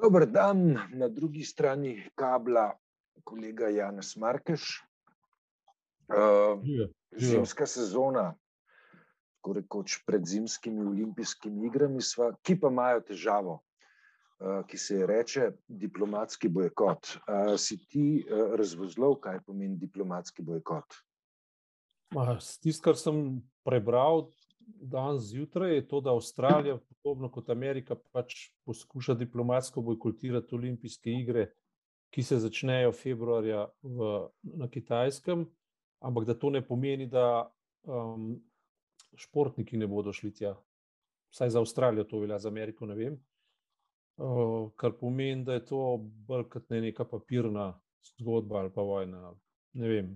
Dober dan, na drugi strani kabla, kolega Janes Markeš. Uh, zimska sezona, tako rekoč pred zimskimi olimpijskimi igrami, sva, ki pa imajo težavo, uh, ki se je reče diplomatski bojkot. Uh, si ti uh, razvozlov, kaj pomeni diplomatski bojkot? Tisto, kar sem prebral, danes zjutraj je to, da Avstralija, podobno kot Amerika, pač poskuša diplomatsko bojkotirati olimpijske igre, ki se začnejo februarja v, na Kitajskem, ampak da to ne pomeni, da um, športniki ne bodo šli tja. Vsaj za Avstralijo to velja, za Ameriko ne vem. Uh, kar pomeni, da je to bolj kot ne neka papirna zgodba ali pa vojna. Ne vem,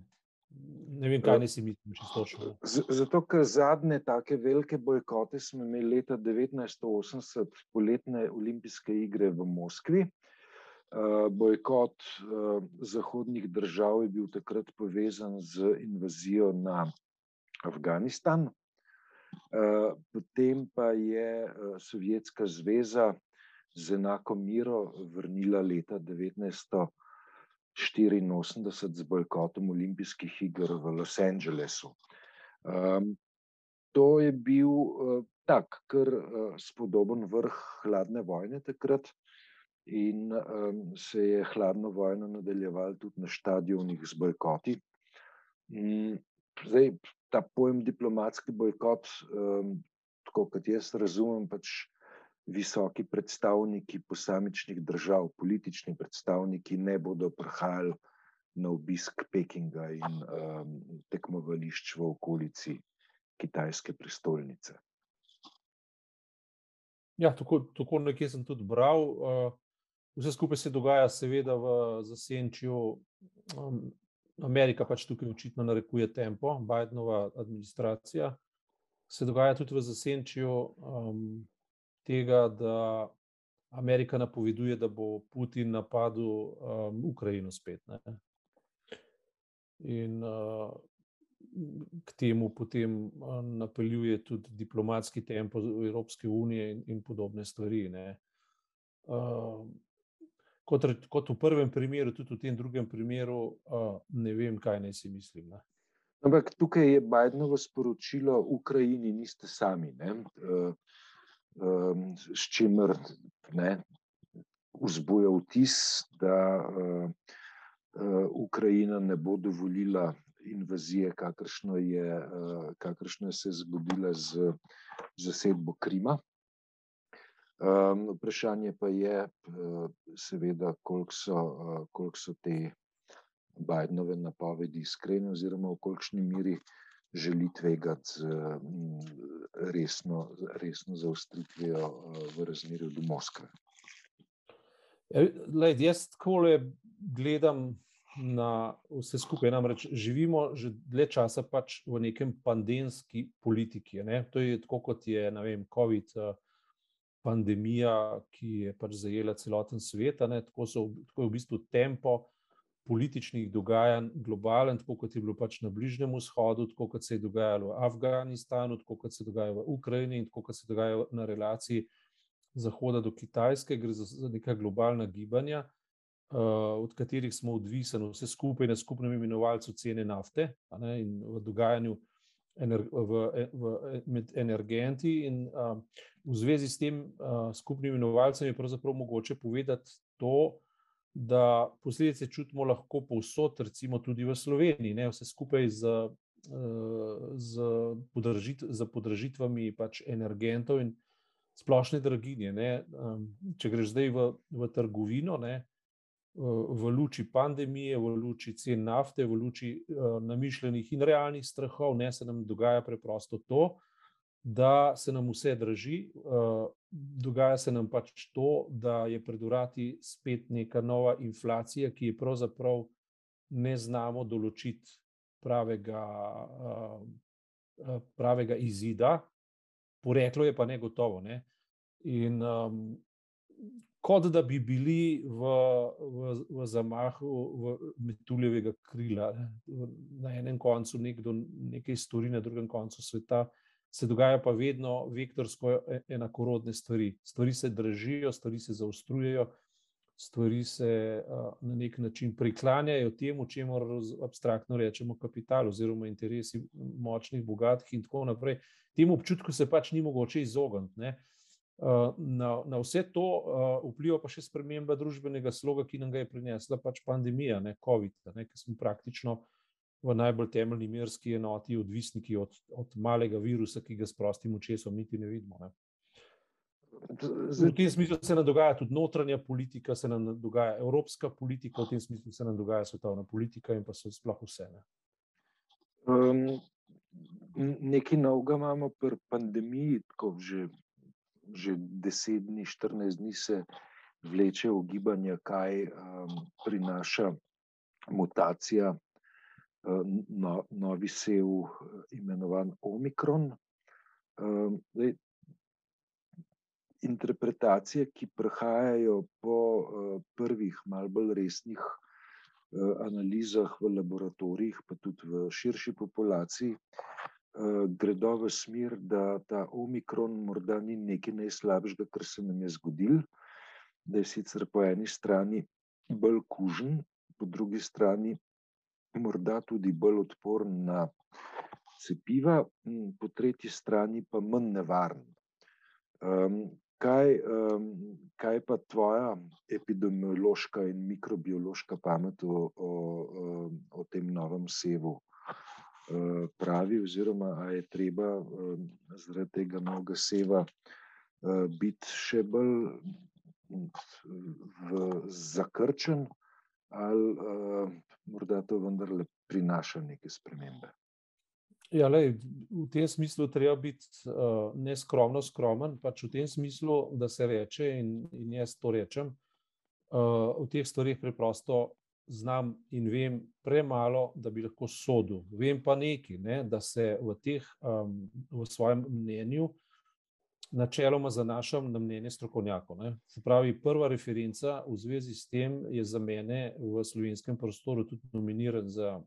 Ne vem, kaj si mislim, če točno. Zato, ker zadnje take velike bojkote smo imeli leta 1980, poletne olimpijske igre v Moskvi. Uh, bojkot uh, zahodnih držav je bil takrat povezan z invazijo na Afganistan. Uh, potem pa je Sovjetska zveza z enako miro vrnila leta 1980. 1984 z bojkotom olimpijskih iger v Los Angelesu. Um, to je bil uh, tak, kar uh, spodoben vrh hladne vojne takrat, in um, se je hladno vojno nadaljeval tudi na stadionih z bojkoti. Um, zdaj, ta pojem diplomatski bojkot, um, tako kot jaz razumem, pač visoki predstavniki posamičnih držav, politični predstavniki, ne bodo prihajali na obisk Pekinga in um, tekmovališč v okolici kitajske prestolnice. Ja, tako, tako nekje sem tudi bral. Uh, vse skupaj se dogaja, seveda, v zasenčju. Um, Amerika pač tukaj očitno narekuje tempo, Bidenova administracija. Se dogaja tudi v zasenčju um, tega, da Amerika napoveduje, da bo Putin napadel um, Ukrajino spet. Ne? In uh, k temu potem uh, napeljuje tudi diplomatski tempo Evropske unije in, in podobne stvari. Uh, kot, kot v prvem primeru, tudi v tem drugem primeru, uh, ne vem, kaj naj si mislim. Ne? Ampak tukaj je Bidenovo sporočilo, Ukrajini niste sami. Uh, um, s čimer ne, vzbuja vtis, da uh, uh, Ukrajina ne bo dovolila invazije, kakršno je, uh, kakršno se je zgodila z zasedbo Krima. Um, vprašanje pa je, uh, seveda, koliko so, uh, koliko so te Bidenove napovedi iskrene, oziroma v kolikšni meri želi tvegati z resno, resno zaustritvijo v razmerju do Moskve. Ja, lej, jaz tako le gledam na vse skupaj. Namreč živimo že dlje časa pač v nekem pandemski politiki. Ne? To je tako, kot je vem, COVID. Pandemija, ki je pač zajela celoten svet, tako, so, tako je v bistvu tempo, političnih dogajanj globalen, tako kot je bilo pač na Bližnjem vzhodu, tako kot se je dogajalo v Afganistanu, tako kot se dogaja v Ukrajini in tako kot se dogaja na relaciji Zahoda do Kitajske, gre za, za neka globalna gibanja, uh, od katerih smo odvisni, vse skupaj na skupnem imenovalcu cene nafte ne, in v dogajanju. V, v, med energenti, in uh, v zvezi s tem uh, skupnim imenovalcem je pravzaprav mogoče povedati to, da posledice čutimo lahko povsod, recimo tudi v Sloveniji, ne, vse skupaj z, eh, z, podražit, z podražitvami pač energentov in splošne draginje. Ne. Če greš zdaj v, v trgovino, ne, v luči pandemije, v luči cen nafte, v luči uh, namišljenih in realnih strahov, ne se nam dogaja preprosto to, da se nam vse drži, uh, dogaja se nam pač to, da je pred urati spet neka nova inflacija, ki je pravzaprav ne znamo določiti pravega, uh, pravega izida, poreklo je pa negotovo. Ne? In um, kot da bi bili v, v, v zamahu v metuljevega krila, ne? na enem koncu nekdo nekaj stori, na drugem koncu sveta se dogaja pa vedno vektorsko e, enakorodne stvari. Stvari se držijo, stvari se zaostrujejo stvari se na nek način priklanjajo temu, čemu abstraktno rečemo kapital, oziroma interesi močnih, bogatih in tako naprej. Temu občutku se pač ni mogoče izogniti. Na, na vse to vpliva pa še sprememba družbenega sloga, ki nam ga je prinesla pač pandemija, ne, COVID, ne, ki smo praktično v najbolj temeljni merski enoti odvisniki od, od malega virusa, ki ga s prostim očesom niti ne vidimo. Ne. V tem smislu se nam dogaja tudi notranja politika, se nam dogaja evropska politika, v tem smislu se nam dogaja svetovna politika in pa se sploh vse. Ne. Um, nekaj novega imamo pri pandemiji, tako že, že 10 dni, 14 dni se vleče v gibanje, kaj um, prinaša mutacija, no, novi sev, imenovan Omikron. Um, zdaj, interpretacije, ki prihajajo po uh, prvih, malo bolj resnih uh, analizah v laboratorijih, pa tudi v širši populaciji, uh, gredo v smer, da ta omikron morda ni nekaj najslabšega, kar se nam je zgodil, da je sicer po eni strani bolj kužen, po drugi strani morda tudi bolj odporen na cepiva, po tretji strani pa manj nevaren. Um, Kaj, um, kaj pa tvoja epidemiološka in mikrobiološka pamet o, o, o tem novem sevu uh, pravi, oziroma ali je treba um, zaradi tega novega seva uh, biti še bolj zakrčen, ali uh, morda to vendarle prinaša neke spremembe? Ja, lej, v tem smislu treba biti uh, neskromno skromen, pač v tem smislu, da se reče, in, in jaz to rečem, uh, v teh stvarih preprosto znam in vem premalo, da bi lahko sodil. Vem pa nekaj, ne, da se v, teh, um, v svojem mnenju načeloma zanašam na mnenje strokovnjakov. Ne. Se pravi, prva referenca v zvezi s tem je za mene v slovenskem prostoru tudi nominiran za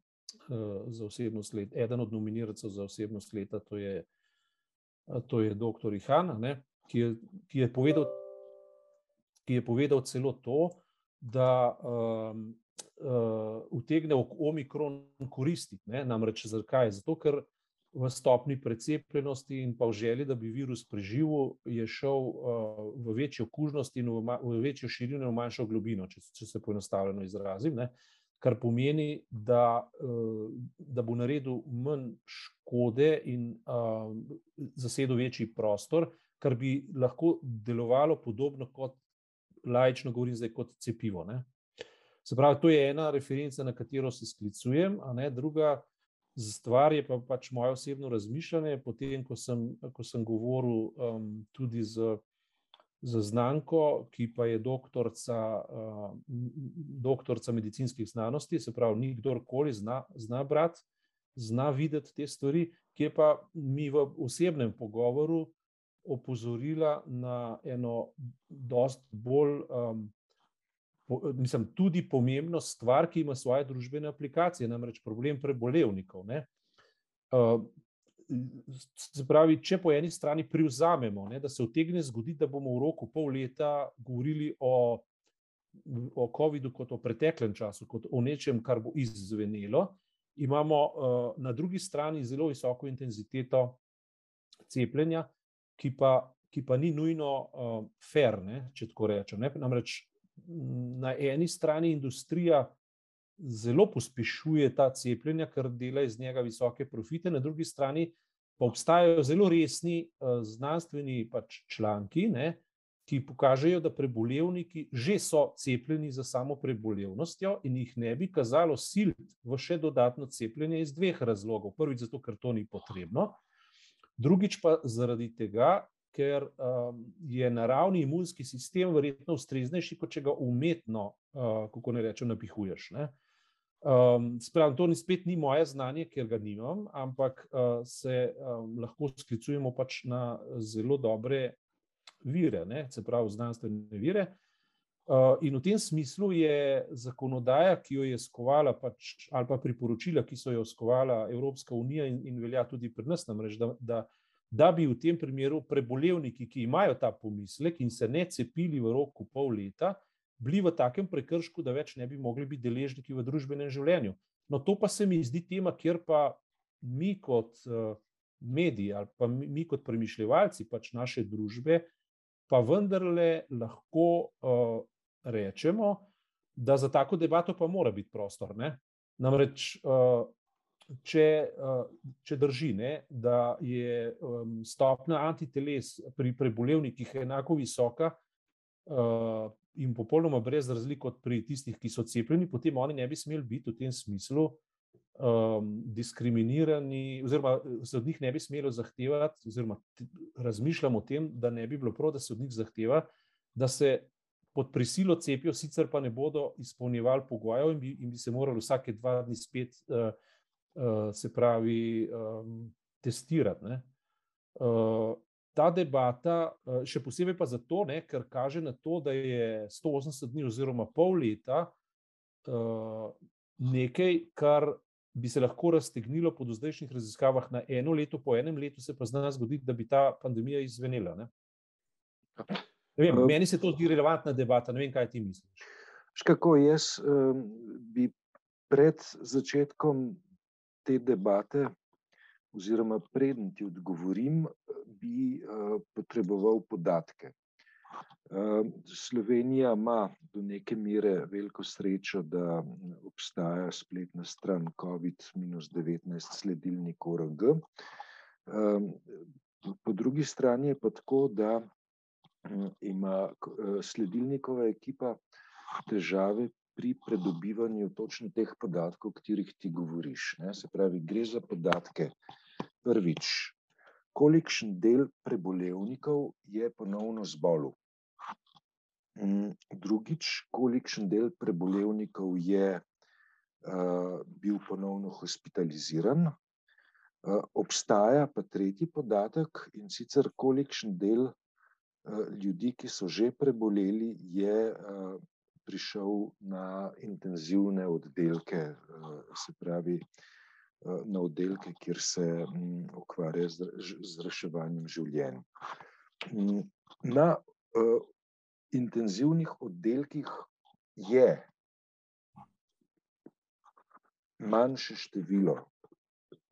uh, za osebnost leta, eden od nominirancev za osebnost leta, to je, to je dr. Ihan, ki, ki, ki je povedal celo to, da um, uh, utegne omikron koristiti. Ne? Namreč zakaj? Zato, ker v stopni precepljenosti in pa v želji, da bi virus preživel, je šel uh, v večjo kužnost in v, v večjo širino, v manjšo globino, če, če se poenostavljeno izrazim. Ne? kar pomeni, da, eh, da bo naredil manj škode in uh, zasedel večji prostor, kar bi lahko delovalo podobno kot lajično govorim zdaj, kot cepivo. Ne? Se pravi, to je ena referenca, na katero se sklicujem, a ne druga. Stvar je pa pač moje osebno razmišljanje. Potem, ko sem, ko sem govoril um, tudi z za znanko, ki pa je doktorica, uh, doktorica medicinskih znanosti, se pravi, ni kdorkoli zna, zna brati, zna videti te stvari, ki je pa mi v osebnem pogovoru opozorila na eno, dosti bolj, um, mislim, tudi pomembno stvar, ki ima svoje družbene aplikacije, namreč problem prebolevnikov. Uh, se pravi, če po eni strani privzamemo, ne, da se utegne zgoditi, da bomo v roku pol leta govorili o, o COVID-u kot o preteklem času, kot o nečem, kar bo izzvenelo, imamo uh, na drugi strani zelo visoko intenziteto cepljenja, ki pa, ki pa ni nujno uh, fair, ne, če tako rečem. Ne. Namreč na eni strani industrija zelo pospešuje ta cepljenja, ker dela iz njega visoke profite, na drugi strani pa obstajajo zelo resni uh, znanstveni pač članki, ne, ki pokažejo, da prebolevniki že so cepljeni za samo prebolevnostjo in jih ne bi kazalo siliti v še dodatno cepljenje iz dveh razlogov. Prvič, zato ker to ni potrebno, drugič pa zaradi tega, ker um, je naravni imunski sistem verjetno ustreznejši, kot če ga umetno, uh, kako ne rečem, napihuješ. Ne. Uh, Um, Spravno, to ni spet ni moje znanje, ker ga nimam, ampak uh, se um, lahko sklicujemo pač na zelo dobre vire, ne, se pravi, znanstvene vire. Uh, in v tem smislu je zakonodaja, ki jo je skovala, pač, ali pa priporočila, ki so jo skovala Evropska unija in, in velja tudi pri nas, namreč, da, da, da bi v tem primeru prebolevniki, ki imajo ta pomislek in se ne cepili v roku pol leta, bili v takem prekršku, da več ne bi mogli biti deležniki v družbenem življenju. No, to pa se mi zdi tema, kjer pa mi kot uh, mediji ali pa mi kot premišljevalci pač naše družbe, pa vendarle lahko uh, rečemo, da za tako debato pa mora biti prostor. Ne? Namreč, uh, če, uh, če drži, ne, da je stopna antiteles pri prebolevnikih enako visoka, uh, in popolnoma brez razlik od pri tistih, ki so cepljeni, potem oni ne bi smeli biti v tem smislu diskriminirani, oziroma se od njih ne bi smelo zahtevati, oziroma razmišljamo o tem, da ne bi bilo prav, da se od njih zahteva, da se pod prisilo cepijo, sicer pa ne bodo izpolnjevali pogojev in bi, in bi se morali vsake dva dni spet, uh, se pravi, um, testirati. Uh, ta debata, še posebej pa zato, ne, ker kaže na to, da je 180 dni oziroma pol leta nekaj, kar bi se lahko raztegnilo po zdajšnjih raziskavah na eno leto, po enem letu se pa zna zgoditi, da bi ta pandemija izvenela. Ne? Ne vem, meni se to zdi relevantna debata, ne vem, kaj ti misliš. Škako, jaz um, bi pred začetkom te debate oziroma preden ti odgovorim, bi uh, potreboval podatke. Uh, Slovenija ima do neke mere veliko srečo, da obstaja spletna stran COVID-19 sledilnik ORG. Po drugi strani je pa tako, da ima sledilnikova ekipa težave pri predobivanju točno teh podatkov, o katerih ti govoriš. Ne? Se pravi, gre za podatke. Prvič, kolikšen del prebolevnikov je ponovno zbolel. Mm, drugič, kolikšen del prebolevnikov je uh, bil ponovno hospitaliziran. Uh, obstaja pa tretji podatek in sicer kolikšen del uh, ljudi, ki so že preboleli, je uh, prišel na intenzivne oddelke, se pravi na oddelke, kjer se mm, ukvarja z reševanjem življenj. Mm, na intenzivnih oddelkih je manjše število,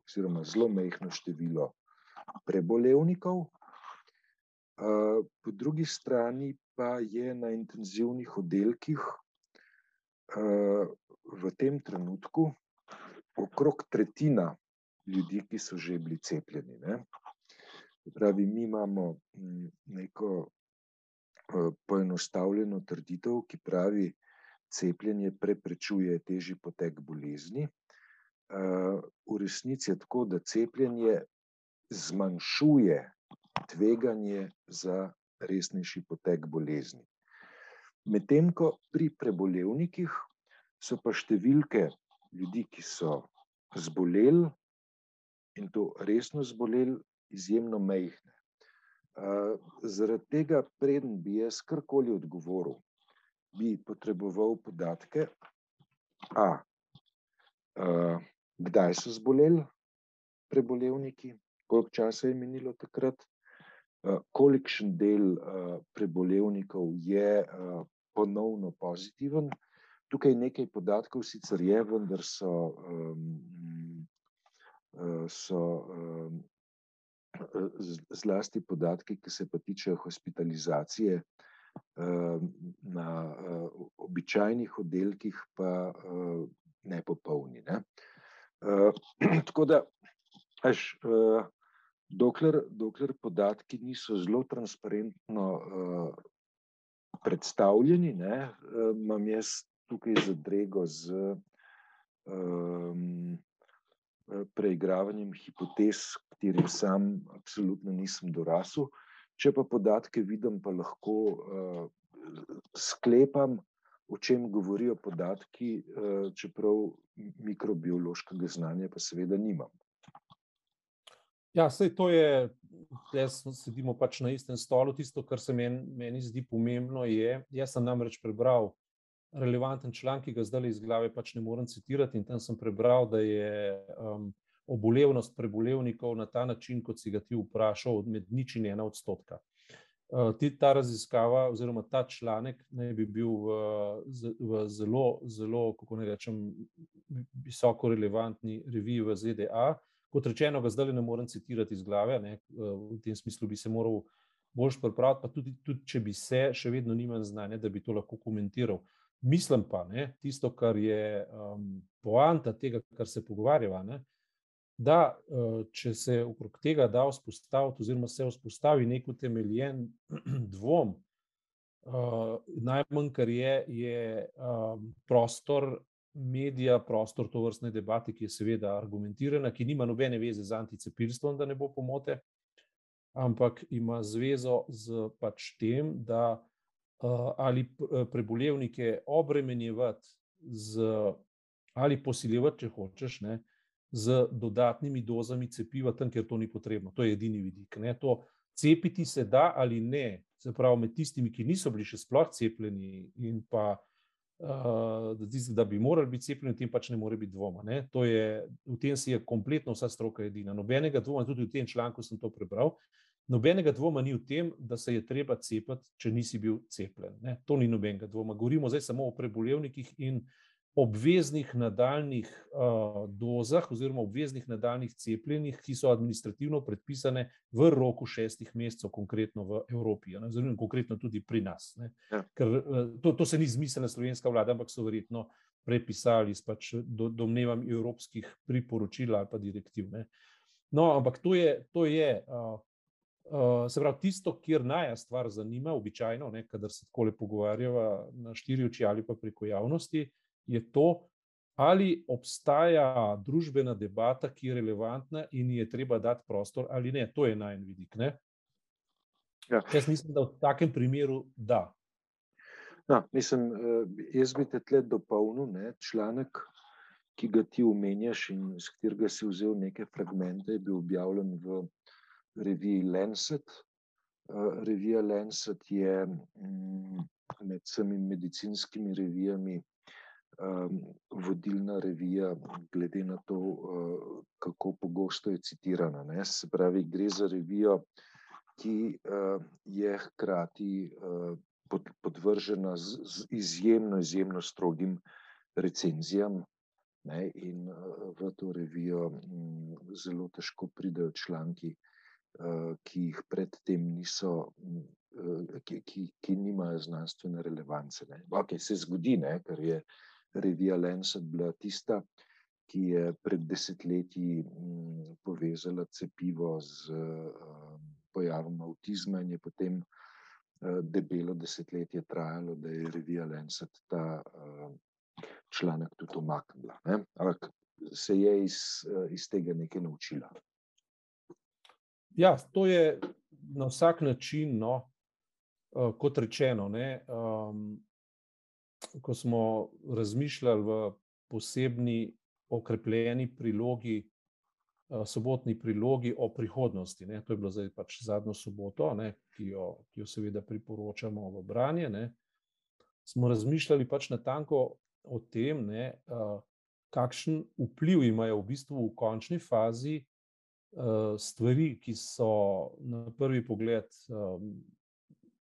oziroma zelo mehko število prebolevnikov, po drugi strani pa je na intenzivnih oddelkih v tem trenutku okrog tretjina ljudi, ki so že bili cepljeni. Ne? Pravi, mi imamo neko poenostavljeno trditev, ki pravi, cepljenje preprečuje težji potek bolezni. V resnici je tako, da cepljenje zmanjšuje tveganje za resnejši potek bolezni. Medtem ko pri prebolevnikih so pa številke ljudi, ki so zboleli in to resno zboleli, izjemno mehke. Zaradi tega, preden bi jaz karkoli odgovoril, bi potreboval podatke, a, a kdaj so zboleli prebolevniki, koliko časa je minilo takrat, kolikšen del eh, prebolevnikov je eh, ponovno pozitiven. Tukaj nekaj podatkov sicer je, vendar so, so zlasti podatki, ki se pa tičejo hospitalizacije na običajnih oddelkih, pa nepopolni. Ne? Tako da, až, dokler, dokler podatki niso zelo transparentno uh, predstavljeni, ne, uh, imam jaz tukaj zadrego z um, preigravanjem hipotez, katerim sam absolutno nisem dorasel. Če pa podatke vidim, pa lahko uh, sklepam, o čem govorijo podatki, uh, čeprav mikrobiološkega znanja pa seveda nimam. Ja, sej to je, jaz sedimo pač na istem stolu. Tisto, kar se meni, meni zdi pomembno, je, jaz sem namreč prebral relevanten članek, ki ga zdaj iz glave pač ne morem citirati. In tam sem prebral, da je um, obolevnost prebolevnikov na ta način, kot si ga ti vprašal, med nič in ena odstotka. Ta raziskava, oziroma ta članek, naj bi bil v, v zelo, zelo, kako ne rečem, visoko relevantni reviji v ZDA. Kot rečeno, ga zdaj ne morem citirati iz glave, ne, v tem smislu bi se moral boljš pripraviti, pa tudi, tudi če bi se, še vedno nimam znanja, da bi to lahko komentiral. Mislim pa, ne, tisto, kar je um, poanta tega, kar se pogovarjava, ne, da če se okrog tega da vzpostaviti, oziroma se vzpostavi nek utemeljen dvom, uh, najmanj, kar je, je um, prostor medija, prostor to vrstne debate, ki je seveda argumentirana, ki nima nobene veze z anticepilstvom, da ne bo pomote, ampak ima zvezo z pač tem, da uh, ali eh, prebolevnike obremenjevati z, ali posiljevati, če hočeš, ne, z dodatnimi dozami cepiva, tam, kjer to ni potrebno. To je edini vidik. Ne. To cepiti se da ali ne, se pravi med tistimi, ki niso bili še sploh cepljeni in pa uh, tisti, da bi morali biti cepljeni, v tem pač ne more biti dvoma. Je, v tem si je kompletno vsa stroka edina. Nobenega dvoma, tudi v tem članku sem to prebral, Nobenega dvoma ni v tem, da se je treba cepiti, če nisi bil cepljen. Ne? To ni nobenega dvoma. Govorimo zdaj samo o prebolevnikih in obveznih nadaljnih uh, dozah, oziroma obveznih nadaljnih cepljenjih, ki so administrativno predpisane v roku šestih mesecev, konkretno v Evropi, oziroma konkretno tudi pri nas. Ja. Ker, uh, to, to se ni zmislila slovenska vlada, ampak so verjetno prepisali iz pač do, domnevam evropskih priporočil ali pa direktiv. Ne? No, ampak to je, to je uh, Uh, se pravi, tisto, kjer naja stvar zanima, običajno, kadar se tako pogovarjava na štiri oči ali pa preko javnosti, je to, ali obstaja družbena debata, ki je relevantna in je treba dati prostor ali ne. To je najen vidik. Ja. Jaz mislim, da v takem primeru da. Ja, mislim, eh, jaz bi te tle dopolnil ne, članek, ki ga ti omenjaš in iz katerega si vzel neke fragmente, je bil objavljen v reviji Lancet. Eh, revija Lancet je mm, med vsemi medicinskimi revijami ehm, vodilna revija, glede na to, eh, kako pogosto je citirana. Ne? Se pravi, gre za revijo, ki eh, je hkrati podvržena z, z izjemno, izjemno strogim recenzijam. Ne, in v to revijo m, mm, zelo težko pridejo članki, Eh, ki jih predtem niso, ki, ki, ki nimajo znanstvene relevance. Okay, se zgodi, ne, ker je revija Lancet bila tista, ki je pred desetletji povezala cepivo z pojavom avtizma in je potem eh, debelo desetletje trajalo, da je revija Lancet ta članek tudi omaknila. Ampak se je iz, iz tega nekaj naučila. Ja, to je na vsak način, no, kot rečeno. Ne, um, ko smo razmišljali v posebni okrepljeni prilogi, uh, sobotni prilogi o prihodnosti, ne, to je bilo zdaj pač zadnjo soboto, ne, ki, jo, ki jo seveda priporočamo v branje. Ne, smo razmišljali pač na tanko o tem, ne, uh, kakšen vpliv imajo v bistvu v končni fazi. Eh, stvari, ki so na prvi pogled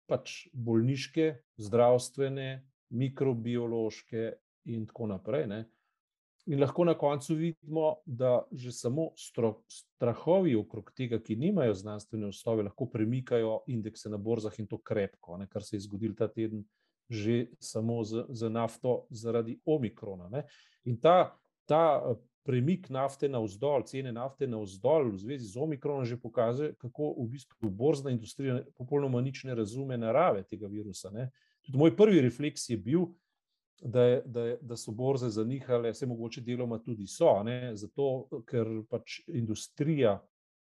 pač bolniške, zdravstvene, mikrobiološke, in tako naprej. Ne. In lahko na koncu vidimo, da že samo strahovi okrog tega, ki nimajo znanstvene osnove, lahko premikajo indekse na borzah in to krepko, ne, kar se je zgodilo ta teden, že samo z, z nafto zaradi omikrona. Ne. In ta, ta premik nafte na vzdolj, cene nafte na vzdolj v zvezi z omikronom že pokaže, kako v bistvu borzna industrija popolnoma nič ne razume narave tega virusa. Ne. Tudi moj prvi refleks je bil, da, je, da, je, da so borze zanihale, vse mogoče deloma tudi so, ne, zato ker pač industrija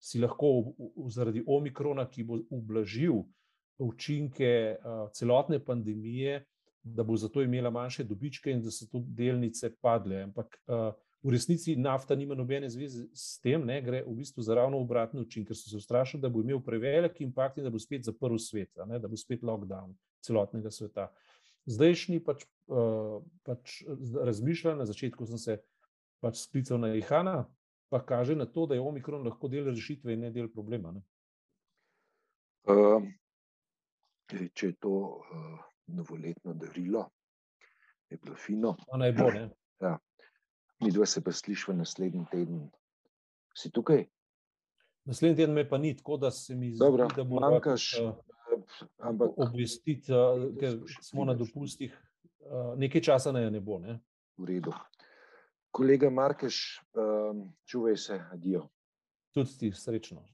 si lahko zaradi omikrona, ki bo ublažil učinke celotne pandemije, da bo zato imela manjše dobičke in da so tudi delnice padle. Ampak v resnici nafta nima nobene zveze s tem, ne, gre v bistvu za ravno obratno učinek, ker so se ustrašili, da bo imel prevelik impact in da bo spet zaprl svet, ne, da bo spet lockdown celotnega sveta. Zdajšnji pač, uh, pač razmišljanje, na začetku sem se pač sklical na Ihana, pa kaže na to, da je omikron lahko del rešitve in ne del problema. Ne. Uh, če je to uh, novoletno darilo, je bilo fino. Naj bo, ne? Ja. Mi dva se pa slišva naslednji teden. Si tukaj? Naslednji teden me pa ni, tako da se mi Dobro, zdi, da bo manjkaš, uh, ampak obvestiti, ker smo na dopustih. Nekaj časa naj ne bo. Ne? v redu. Kolega Markeš, čuvaj se, adijo. Tudi ti srečno.